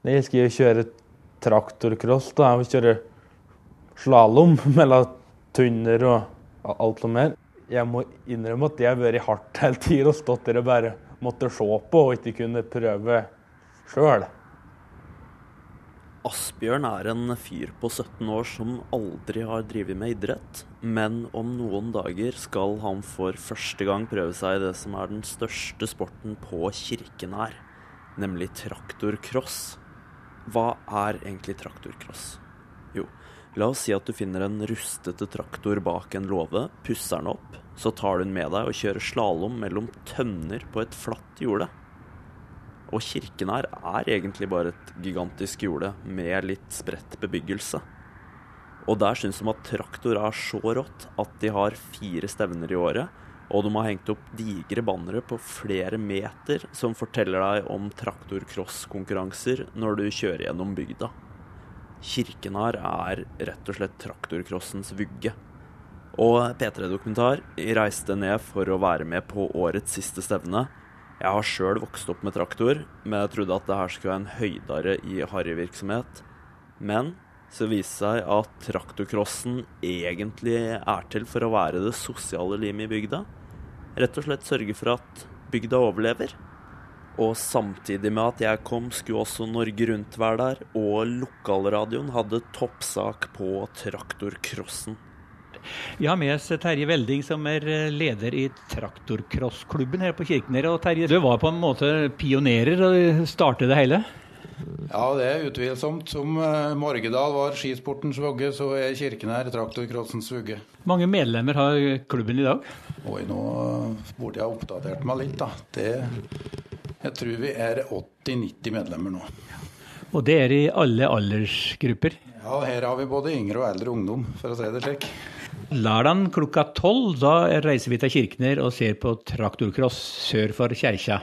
Jeg skal å kjøre traktorcross, da. Vil kjøre slalåm mellom tunner og alt noe mer. Jeg må innrømme at det har vært hardt hele tida og stått der og bare måtte se på og ikke kunne prøve sjøl. Asbjørn er en fyr på 17 år som aldri har drevet med idrett, men om noen dager skal han for første gang prøve seg i det som er den største sporten på kirken her, nemlig traktorcross. Hva er egentlig traktorcross? Jo, la oss si at du finner en rustete traktor bak en låve, pusser den opp, så tar du den med deg og kjører slalåm mellom tønner på et flatt jorde. Og kirken her er egentlig bare et gigantisk jorde med litt spredt bebyggelse. Og der syns de at traktor er så rått at de har fire stevner i året. Og de har hengt opp digre bannere på flere meter som forteller deg om traktorcrosskonkurranser når du kjører gjennom bygda. Kirken her er rett og slett traktorcrossens vugge. Og P3 Dokumentar reiste ned for å være med på årets siste stevne. Jeg har sjøl vokst opp med traktor, men jeg trodde at det her skulle være en høydare i harryvirksomhet. Men så viste seg at traktorcrossen egentlig er til for å være det sosiale limet i bygda. Rett og slett sørge for at bygda overlever. Og samtidig med at jeg kom, skulle også Norge Rundt være der, og lokalradioen hadde toppsak på traktorcrossen. Vi har med oss Terje Velding, som er eh, leder i traktorcrossklubben her på Kirkener. Og Terje, du var på en måte pionerer og startet det hele? Ja, det er utvilsomt. Som uh, Morgedal var skisportens vugge, så er Kirkener traktorcrossens vugge. Mange medlemmer har klubben i dag? Oi, nå burde jeg oppdatert meg litt, da. Det, jeg tror vi er 80-90 medlemmer nå. Og det er i alle aldersgrupper? Ja, her har vi både yngre og eldre ungdom, for å si det slik. Lørdag klokka tolv da reiser vi til Kirkener og ser på traktorcross sør for kjerka.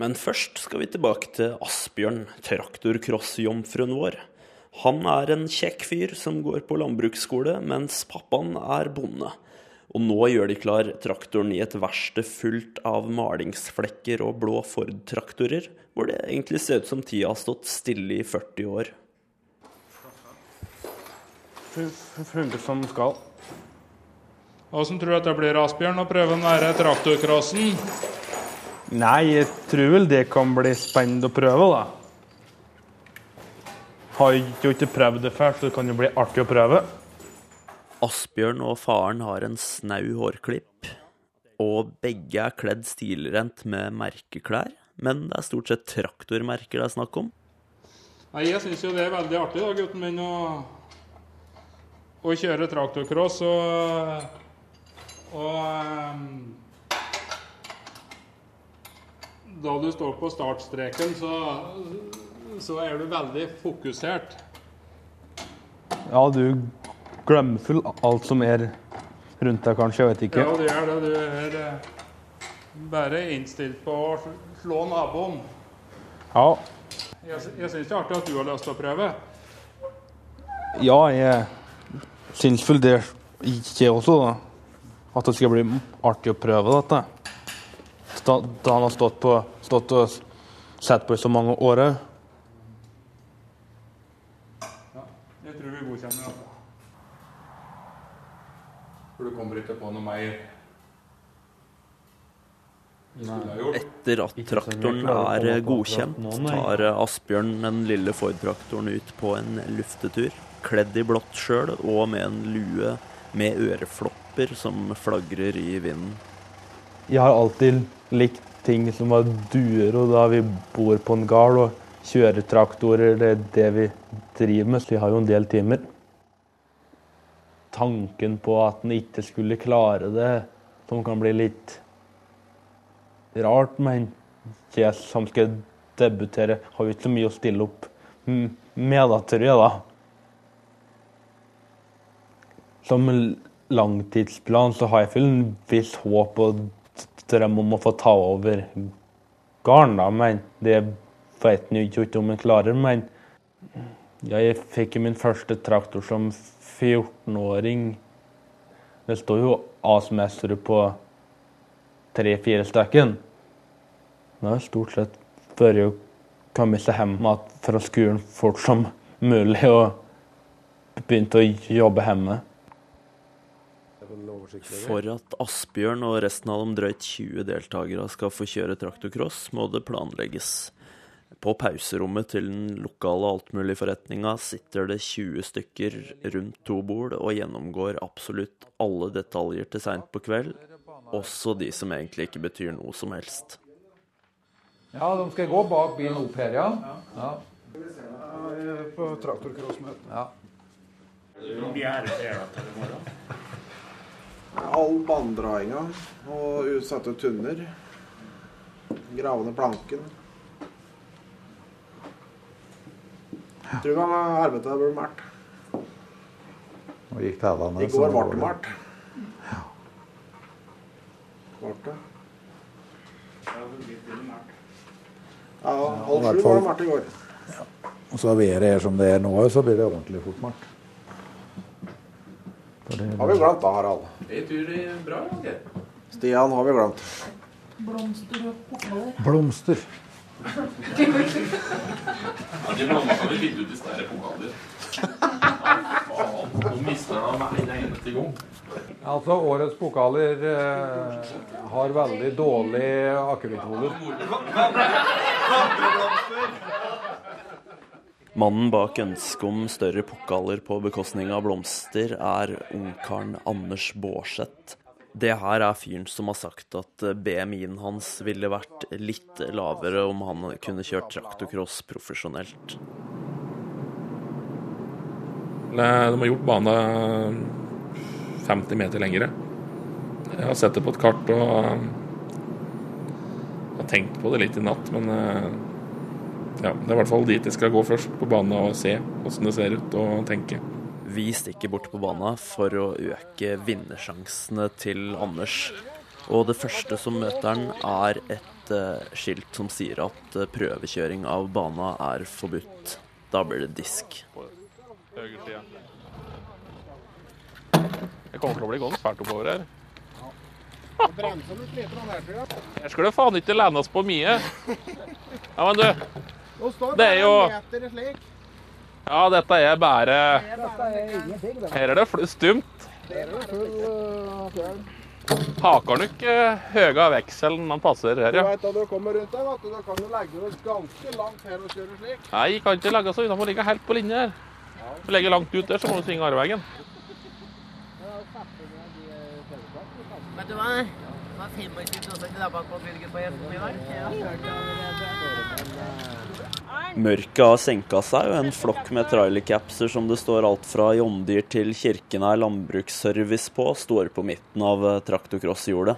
Men først skal vi tilbake til Asbjørn, traktorcrossjomfruen vår. Han er en kjekk fyr som går på landbruksskole, mens pappaen er bonde. Og nå gjør de klar traktoren i et verksted fullt av malingsflekker og blå Ford-traktorer, hvor det egentlig ser ut som tida har stått stille i 40 år. Funker som skal. Åssen tror du at det blir, Asbjørn, å prøve å være traktorcrossen? Nei, jeg tror vel det kan bli spennende å prøve, da. Har jo ikke prøvd det før, så det kan jo bli artig å prøve. Asbjørn og faren har en snau hårklipp, og begge er kledd stilrent med merkeklær. Men det er stort sett traktormerker det er snakk om. Nei, Jeg syns jo det er veldig artig, da, gutten min, å, å kjøre traktorcross. og og da du står på startstreken, så, så, er du veldig fokusert. Ja, du glemmer full alt som er rundt deg, kanskje. Jeg vet ikke. Ja, du gjør det. Du er eh, bare innstilt på å slå naboen. Ja. Jeg, jeg syns det er artig at du har lyst til å prøve. Ja, jeg syns vel det ikke også, da at det skal bli artig å prøve dette. Da, da han har stått, på, stått og sett på i så mange år òg. Ja, jeg tror vi godkjenner det. For du kommer ikke på noe mer Etter at traktoren er godkjent, tar Asbjørn den lille Ford-traktoren ut på en luftetur. Kledd i blått sjøl og med en lue med øreflopper som flagrer i vinden. Jeg har alltid likt ting som var duer, og da vi bor på en gard og kjører traktorer, det er det vi driver med, så vi har jo en del timer. Tanken på at en ikke skulle klare det, som kan bli litt rart men jeg som skal debutere, har jo ikke så mye å stille opp med, da, tror jeg, da. Som langtidsplan så har jeg vel en viss håp og drøm om å få ta over gården, da. Men det vet jeg ikke om jeg klarer. Men jeg fikk min første traktor som 14-åring. Det står jo AS-mestere på tre-fire stykker. Det har stort sett vært komme seg hjem fra skolen fort som mulig, og begynte å jobbe hjemme. For at Asbjørn og resten av de drøyt 20 deltakere skal få kjøre traktorcross, må det planlegges. På pauserommet til den lokale altmuligforretninga sitter det 20 stykker rundt to bord og gjennomgår absolutt alle detaljer til seint på kveld, også de som egentlig ikke betyr noe som helst. Ja, de skal gå bak bilen opp her, ja. ja. På traktorcrossmøtet. ja. All banedrainga og utsatte tunner. Grave ned planken. Tror vi arbeidet ble mært. I går ble det mært. Ble det? Ja, halv sju var det mært i går. Og så været er som det er nå, så blir det ordentlig fort mørkt. For det- Har vi glemt da, Harald? Jeg tror det er bra, Geir. Stian har vi glemt. Blomster og pokaler. Blomster. Har de blanda seg litt ut i større pokaler? Faen, nå mister han meg en eneste gang. Altså, årets pokaler eh, har veldig dårlig akevittholder. Mannen bak ønsket om større pokaler på bekostning av blomster, er ungkaren Anders Baarseth. Det her er fyren som har sagt at BMI-en hans ville vært litt lavere om han kunne kjørt traktorcross profesjonelt. De har gjort banen 50 meter lengre. Jeg har sett det på et kart og har tenkt på det litt i natt, men eh, ja, det er i hvert fall dit jeg skal gå først, på banen og se hvordan det ser ut og tenke. Vi stikker bort på banen for å øke vinnersjansene til Anders. Og det første som møter han, er et eh, skilt som sier at eh, prøvekjøring av bana er forbudt. Da blir det disk. Jeg kommer til å bli gående fælt oppover her. Jeg skulle faen ikke lenes på mye. Ja, men du, det er jo Ja, dette er bare Her er det fl- stumt. Haker nok eh, høga vekselen han passer her, Du ja. vet, da du kommer rundt der, vet du, da kan du legge deg ganske langt her og kjøre slik. Nei, kan ikke legge seg unna, må ligge helt på linje her. Hvis du legger langt ut der, så må du svinge arveggen. Vet du hva? Det var 25 prosent på på gjesten i dag. Mørket har senka seg, og en flokk med trailercapser som det står alt fra Jondyr til Kirkenær landbruksservice på, står på midten av eh, traktorcrossjordet.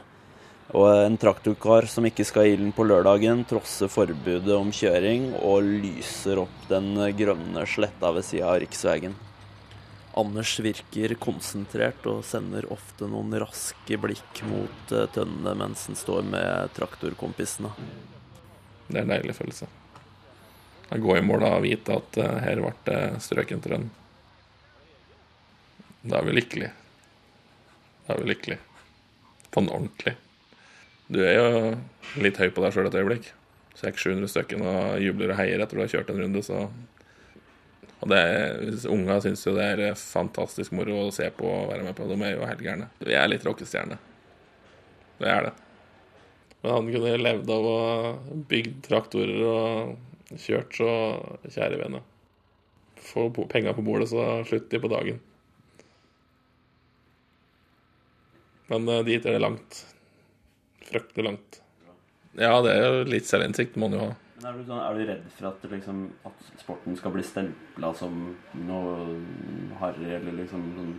Og en traktorkar som ikke skal i ilden på lørdagen, trosser forbudet om kjøring og lyser opp den grønne sletta ved sida av riksveien. Anders virker konsentrert og sender ofte noen raske blikk mot eh, tønnene mens han står med traktorkompisene. Det er en deilig følelse. Å gå i mål og vite at eh, her ble det strøkent rønn. Da er vi lykkelige. Da er vi lykkelige. På en ordentlig. Du er jo litt høy på deg sjøl et øyeblikk. 600-700 stykker og jubler og heier etter du har kjørt en runde, så Og det Unga syns jo det er fantastisk moro å se på og være med på. De er jo helt gærne. Vi er litt rockestjerner. Det er det. Men han kunne levd av å bygge traktorer og kjørt, så kjære vene. Få penga på bordet, så slutt de på dagen. Men eh, dit er det langt. Fryktelig langt. Ja, det er jo litt selvinnsikt må man jo ha. Er, du, sånn, er du redd for at, liksom, at sporten skal bli stempla som noe harry, eller liksom sånn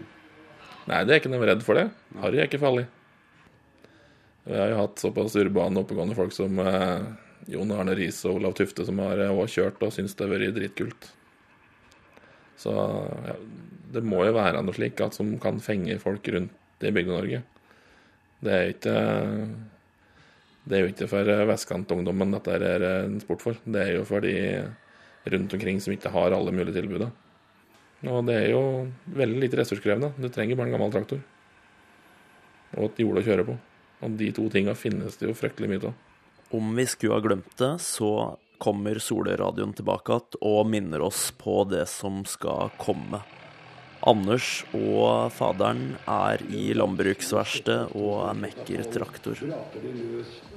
Nei, det er ikke noe redd for det. Harry er ikke farlig. Vi har jo hatt såpass urbane, oppegående folk som eh, Jon Arne Riise og Olav Tufte, som har òg kjørt og syns det har vært dritkult. Så ja, det må jo være noe slik at som kan fenge folk rundt i Bygde-Norge. Det er ikke Det er jo ikke for vestkantungdommen dette er en sport for. Det er jo for de rundt omkring som ikke har alle mulige tilbud. Og det er jo veldig lite ressurskrevende. Du trenger bare en gammel traktor. Og et hjul å kjøre på. Og de to tinga finnes det jo fryktelig mye av. Om vi skulle ha glemt det, så kommer Solradioen tilbake igjen og minner oss på det som skal komme. Anders og faderen er i landbruksverkstedet og mekker traktor.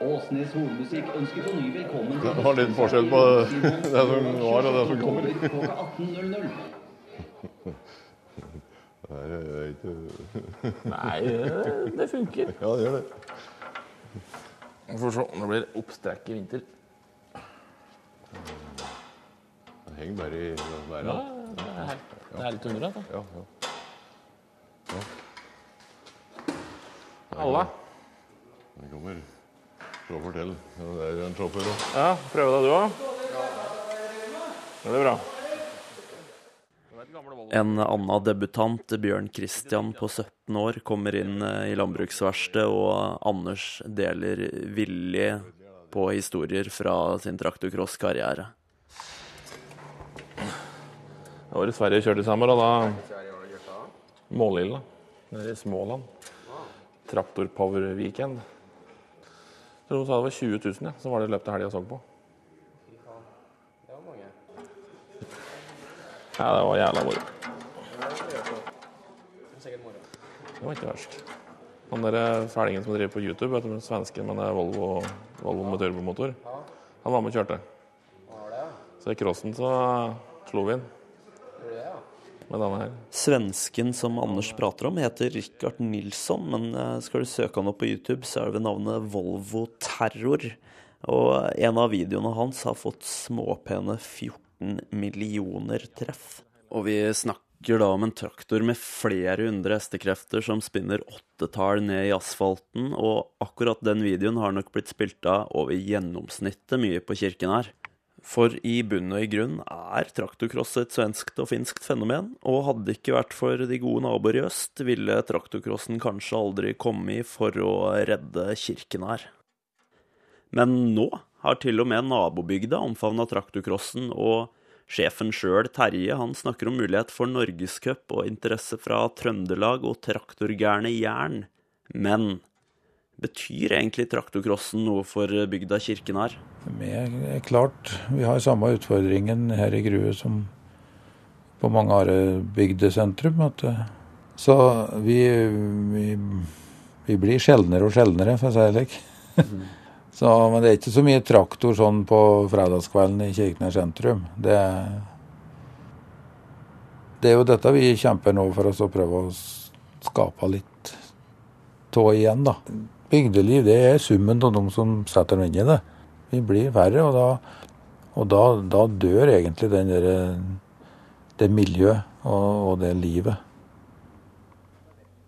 Åsnes Hornmusikk ønsker på ny velkommen Det var litt forskjell på det som var og det som kommer. klokka 18.00. Nei, jeg vet ikke Nei, det- det funker. Ja, det gjør det. Vi får se om det blir oppstrekk i vinter. Det henger bare i været. Ja, det er, litt under det. Ja, ja. Alle. Den kommer sjåfør å fortelle. det er en sjåfør òg. Ja, prøve deg du òg. Det er bra. En annen debutant, Bjørn Christian på 17 år, kommer inn eh, i landbruksverkstedet, og Anders deler villig på historier fra sin traktorcross-karriere. Det var i Sverige jeg kjørte i sommer, og da Målilla, nede i Småland. Traktorpower weekend. Jeg tror hun sa det var 20 000 ja, som var det løpet av helga så på. Det var mange. Ja, det var jævla moro. Det var ikke verst. Han der fælingen som driver på YouTube, vet du, den svensken med den Volvo, Volvo med turbomotor, han var med og kjørte. Så i crossen så slo vi inn med denne her. Svensken som Anders prater om, heter Richard Nilsson, men eh, skal du søke han opp på YouTube, så er det ved navnet Volvo Terror. Og en av videoene hans har fått småpene 14 millioner treff. Og vi snakker da om en traktor med flere hundre hestekrefter som spinner åttetall ned i asfalten, og akkurat den videoen har nok blitt spilt av over gjennomsnittet mye på kirken her. For i bunn og i grunn er traktorcross et svenskt og finskt fenomen, og hadde det ikke vært for de gode naboer i øst, ville traktorcrossen kanskje aldri komme for å redde kirken her. Men nå har til og med nabobygda omfavna traktorcrossen, og sjefen sjøl, Terje, han snakker om mulighet for norgescup og interesse fra Trøndelag og traktorgærne Jern. Men betyr egentlig traktorcrossen noe for bygda kirken her? er klart, vi har samme utfordringen her i Grue som på mange andre bygdesentrum. At, eh, så vi, vi, vi blir sjeldnere og sjeldnere, for å si det slik. Så, men det er ikke så mye traktor sånn på fredagskvelden i Kirkenes sentrum. Det, det er jo dette vi kjemper nå for oss å prøve å skape litt av igjen, da. Bygdeliv det er summen av de som setter dem inn i det. Vi blir færre, og da, og da, da dør egentlig der, det miljøet og, og det livet.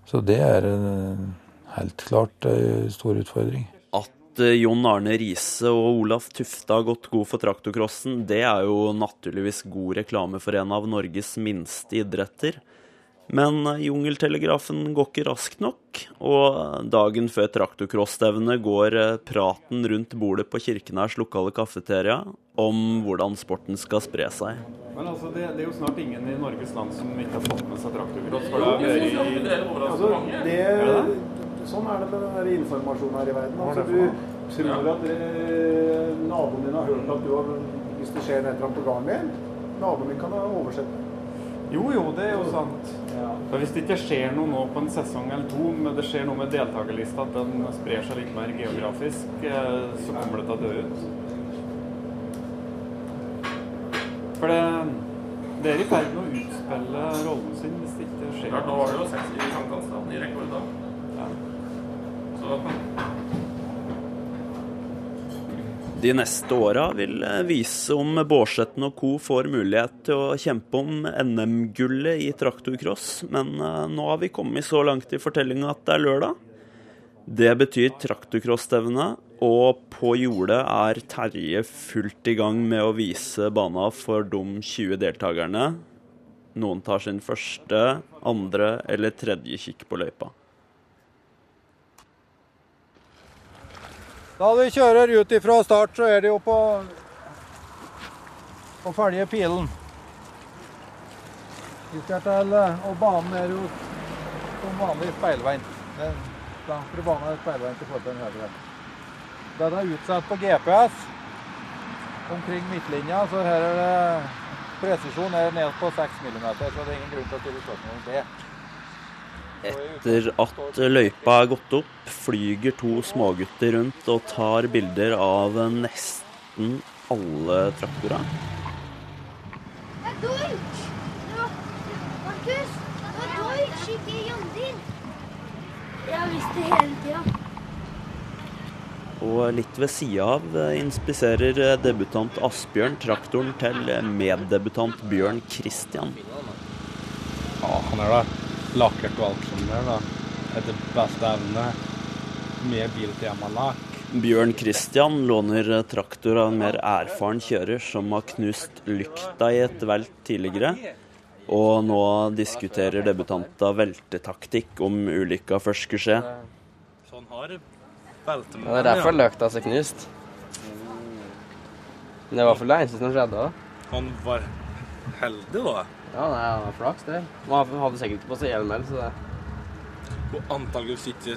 Så det er en helt klart en stor utfordring. At eh, Jon Arne Riise og Olaf Tufte har gått god for traktorcrossen, det er jo naturligvis god reklame for en av Norges minste idretter. Men eh, jungeltelegrafen går ikke raskt nok, og dagen før traktorcrossstevnet går eh, praten rundt bordet på Kirkenærs lokale kafeteria om hvordan sporten skal spre seg. Men altså, det, det er jo snart ingen i Norges land som ikke har fått med seg traktorcross. for det Altså, det, Sånn er det med den informasjonen her i verden. Altså, du tror at eh, naboen din har hørt at du har Hvis det skjer et eller annet på gården din, naboen din kan ha oversett det. Jo, jo, det er jo sant. For Hvis det ikke skjer noe nå på en sesong eller to, men det skjer noe med deltakerlista, at den sprer seg litt mer geografisk, eh, så kommer det til å dø ut. For det, det er i ferd med å utspille rollen sin hvis det ikke skjer noe. nå var det jo seks i sankthansdagen i rekord da. Så De neste åra vil eh, vise om Bårdsetten og co. får mulighet til å kjempe om NM-gullet i traktorcross, men eh, nå har vi kommet så langt i fortellinga at det er lørdag. Det betyr traktorcrossstevne Og på jordet er Terje fullt i gang med å vise bana for de 20 deltakerne. Noen tar sin første, andre eller tredje kikk på løypa. Da vi kjører ut ifra start, så er det jo på, å følge pilen. Vi skal til, eh, og banen er jo som vanlig speilveien. Det- Venstre bane er speilvendt til den høyre. Den er utsatt på GPS omkring midtlinja, så her er det presisjon er ned på 6 mm, så det er ingen grunn til å stille spørsmål om det. Etter at løypa er gått opp, flyger to smågutter rundt og tar bilder av nesten alle traktorene. Det er Deutsch! Markus, det er Deutsch, ikke Jandin. Jeg har visst det hele tida. Og litt ved sida av eh, inspiserer eh, debutant Asbjørn traktoren til eh, meddebutant Bjørn Christian. Ja, han er da lakkert og alt som der, da. Etter beste evne. Med biltemalakk. Bjørn Christian låner traktor av en mer erfaren kjører som har knust lykta i et velt tidligere. Og nå diskuterer debutanta veltetaktikk om ulykka først skulle skje. Sånn har Ja, det er derfor løkta seg knust. Men det var for det eneste som skjedde. Han var heldig, da. Ja, nei, han har flaks, det. Han hadde sikkert ikke på seg hjelm så det Og antakeligvis ikke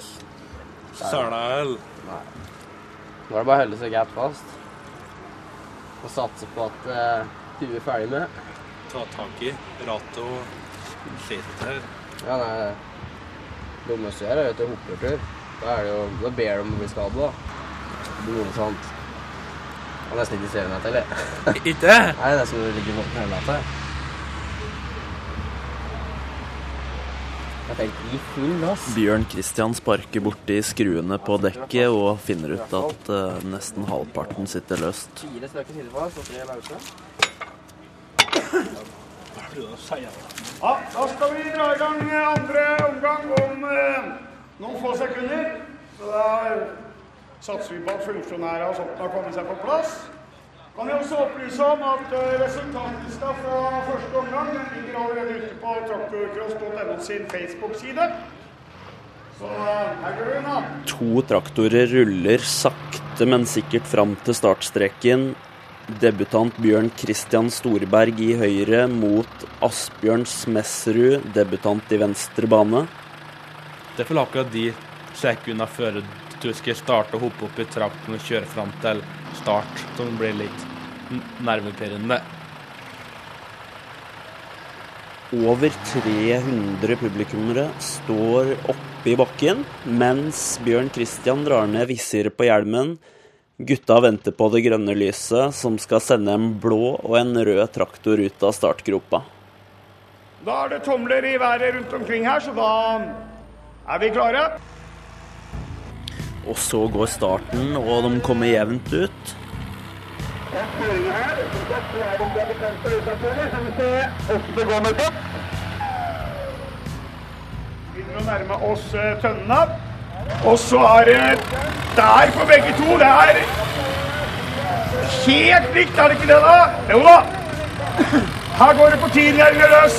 heller. Nei. Nå er det bare å holde seg godt fast. Og satse på at eh, du er ferdig med. Ta tak i rattet og setet her. Ja, nei, det dummeste gjør er jo til hoppertur. Da er det jo, da ber de om å bli skadet, da. Det blir noe sånt. Jeg har nesten ikke serien etter, eller? Ikke? Nei, det er som du ligger i våken hele natta. Tenkte i full gass. Bjørn Christian sparker borti skruene på dekket og finner ut at uh, nesten halvparten sitter løst. Fire stykker sitter og tre løse. Ja, da skal vi dra i gang andre omgang om eh, noen få sekunder. Så da satser vi på at funksjonærer og sånt har kommet seg på plass. Kan jeg også opplyse om at eh, resultatlista fra første omgang ligger allerede ute på traktorcross.no sin Facebook-side. Så eh, her går vi unna. To traktorer ruller sakte, men sikkert fram til startstreken. Debutant Bjørn Christian Storberg i høyre mot Asbjørn Smesrud, debutant i venstre bane. Det er vel akkurat de sekundene før du skal starte å hoppe opp i trakten og kjøre fram til start, som blir litt nervepirrende. Over 300 publikummere står oppe i bakken, mens Bjørn Christian drar ned visiret på hjelmen. Gutta venter på det grønne lyset, som skal sende en blå og en rød traktor ut av startgropa. Da er det tomler i været rundt omkring her, så da er vi klare. Og så går starten, og de kommer jevnt ut. Begynner å nærme oss eh, tønnene. Og så er det der for begge to. Det er helt likt, er det ikke det, da? Jo da. Her går det på tiendegjerdene løs.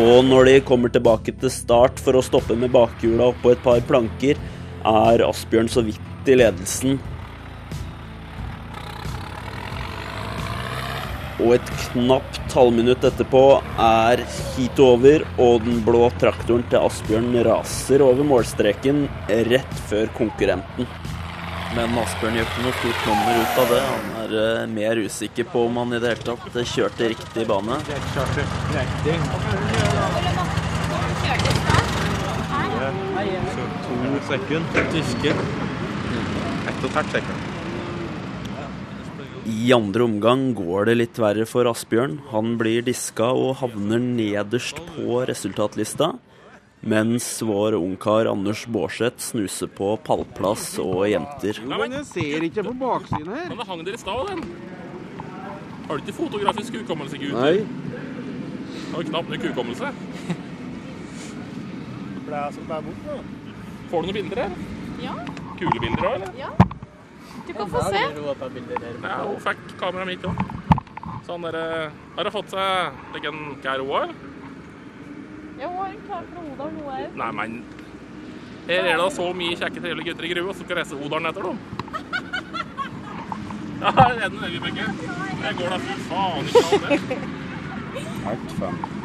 Og når de kommer tilbake til start for å stoppe med bakhjula oppå et par planker, er Asbjørn så vidt i ledelsen. Og et knapt halvminutt etterpå er heatet over, og den blå traktoren til Asbjørn raser over målstreken rett før konkurrenten. Men Asbjørn gjør ikke noe stort nummer ut av det. Han er eh, mer usikker på om han i det hele tatt kjørte riktig bane. To sekunder. Tyske. Ett og et halvt sekund. I andre omgang går det litt verre for Asbjørn. Han blir diska og havner nederst på resultatlista. Mens vår ungkar Anders Bårdseth snuser på pallplass og jenter. Men jeg ser ikke på baksiden her. Men det hang der i stad, den. Har du ikke fotografisk hukommelse, Gud? Nei. Har du knapt nok hukommelse? Jeg som ble bort nå? Får du noen bilder her? Ja. Kule bilder òg, eller? Ja. Du kan få se. Ja, hun fikk kameraet mitt òg. Så han dere har hun fått seg like en kjær òg, Ja, hun har en klar fra Odal nå òg. Nei, men Her er det så mye kjekke, trivelige gutter i Grue som skal reise Odalen etter dem. Ja, det er den der, Vibeke. Det går da fy faen ikke an, det. 1,50.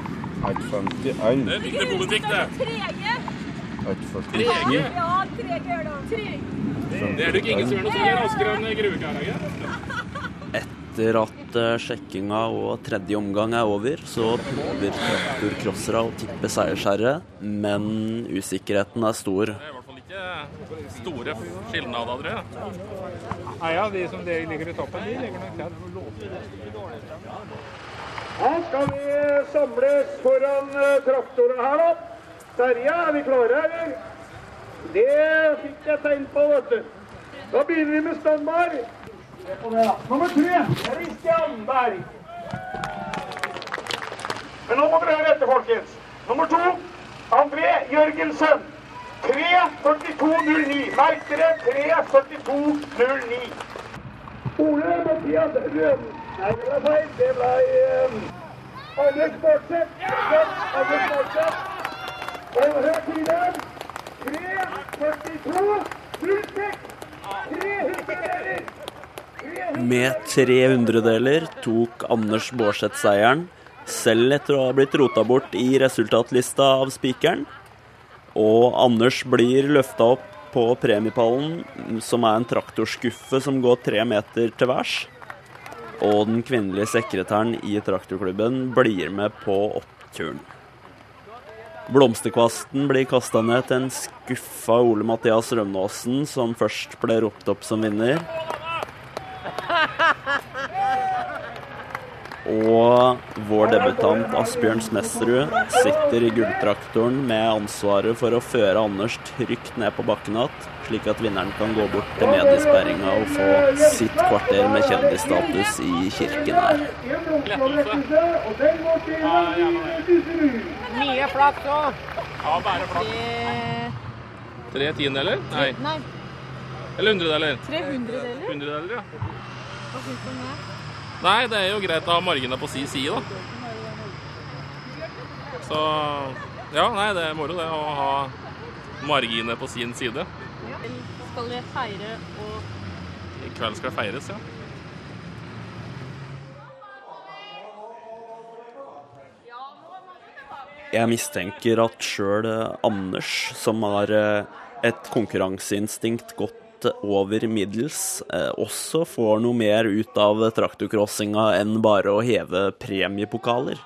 1,51. Det er viktig politikk, det. Trege. 1,40. Trege? Ja, trege gjør det. Det er det ikke ingen som gjør noe som er raskere enn Gruekæraget. Etter at eh, sjekkinga og tredje omgang er over, så prøver traktorcrossere å tippe seiersherre, men usikkerheten er stor. Det er i hvert fall Ikke store skilnader, tror jeg. Nei, ja, de som ligger i toppen, de ligger nok tett. Nå skal vi samles foran eh, traktoren her, da. Terje, er vi klare, eller? Det fikk jeg tegn på, vet du. Da begynner vi med standard. Se på det, da. Nummer tre, Christian Berg. Men nå må dere høre etter, folkens. Nummer to, André Jørgensen. 3.42,09. Merk dere 3.42,09. Ole Mathias Røden. Nei, det ble feil. Det ble um, Anders Bortseth. Anders Bortseth. Og hør tiden. 3.42,06. Tre hundredeler. Med tre hundredeler tok Anders Baarseth seieren, selv etter å ha blitt rota bort i resultatlista av spikeren. Og Anders blir løfta opp på premiepallen, som er en traktorskuffe som går tre meter til værs. Og den kvinnelige sekretæren i traktorklubben blir med på oppturen. Blomsterkvasten blir kasta ned til en skuffa Ole Mathias Rømnåsen, som først ble ropt opp som vinner. Og vår debutant Asbjørn Smesterud sitter i gulltraktoren med ansvaret for å føre Anders trygt ned på bakken igjen, slik at vinneren kan gå bort til mediesperringa og få sitt kvarter med kjendisstatus i kirken her. Mye flaks òg. Ja, bare flaks. Tre tiendedeler? Nei. Nei, Eller hundredeler? 300 deler. Hundredeler, ja. Hva syns du om det? Nei, det er jo greit å ha marginer på si side, da. Så ja, nei, det er moro det å ha marginer på sin side. Skal dere feire og I kveld skal det feires, ja. Jeg mistenker at sjøl Anders, som har eh, et konkurranseinstinkt godt over middels, eh, også får noe mer ut av traktorcrossinga enn bare å heve premiepokaler.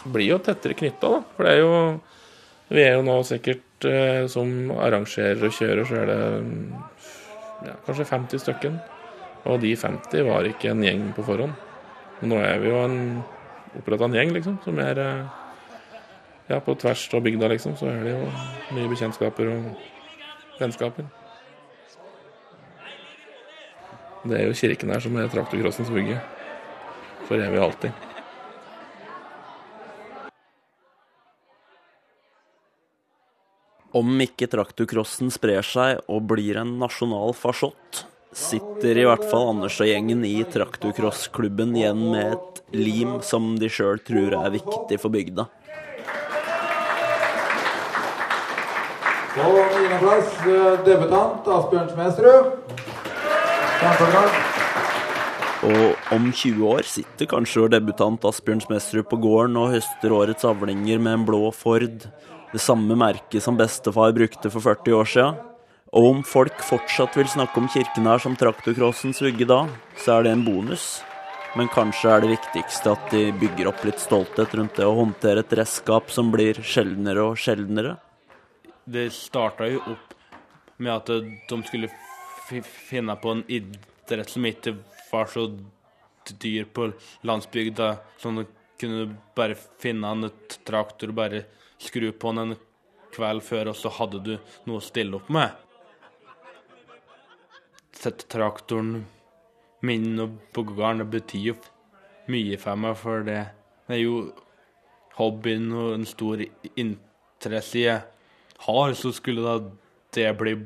Det Blir jo tettere knytta, da. For det er jo Vi er jo nå sikkert eh, som arrangerer og kjører, så er det ja, kanskje 50 stykken. Og de 50 var ikke en gjeng på forhånd. Nå er vi jo en oppretta en gjeng, liksom, som er eh, ja, på tvers av bygda, liksom, så er det jo mye bekjentskaper og vennskaper. Det er jo kirken her som er traktorcrossens vugge. For evig og alltid. Om ikke traktorcrossen sprer seg og blir en nasjonal farsott, sitter i hvert fall Anders og gjengen i traktorcrossklubben igjen med et lim som de sjøl tror er viktig for bygda. På niendeplass eh, debutant Asbjørn. Kjempebra. Og om 20 år sitter kanskje debutant Asbjørn Smedsrud på gården og høster årets avlinger med en blå Ford, det samme merket som bestefar brukte for 40 år siden. Og om folk fortsatt vil snakke om kirken her som traktorcrossens vugge da, så er det en bonus. Men kanskje er det viktigste at de bygger opp litt stolthet rundt det å håndtere et redskap som blir sjeldnere og sjeldnere. Det starta jo opp med at de skulle fi- finne på en idrett som ikke var så dyr på landsbygda. At du kunne bare finne en traktor og bare skru på den en kveld før, og så hadde du noe å stille opp med. Sett traktoren min og det betyr jo mye for meg, for det er jo hobbyen og en stor interesse jeg har, så skulle da det bli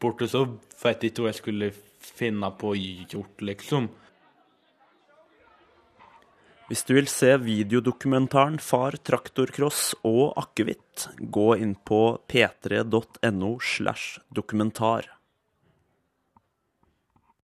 borte, så vet jeg ikke hva jeg skulle finne på gjort, liksom. Hvis du vil se videodokumentaren Far traktorcross og akevitt, gå inn på p3.no slash dokumentar.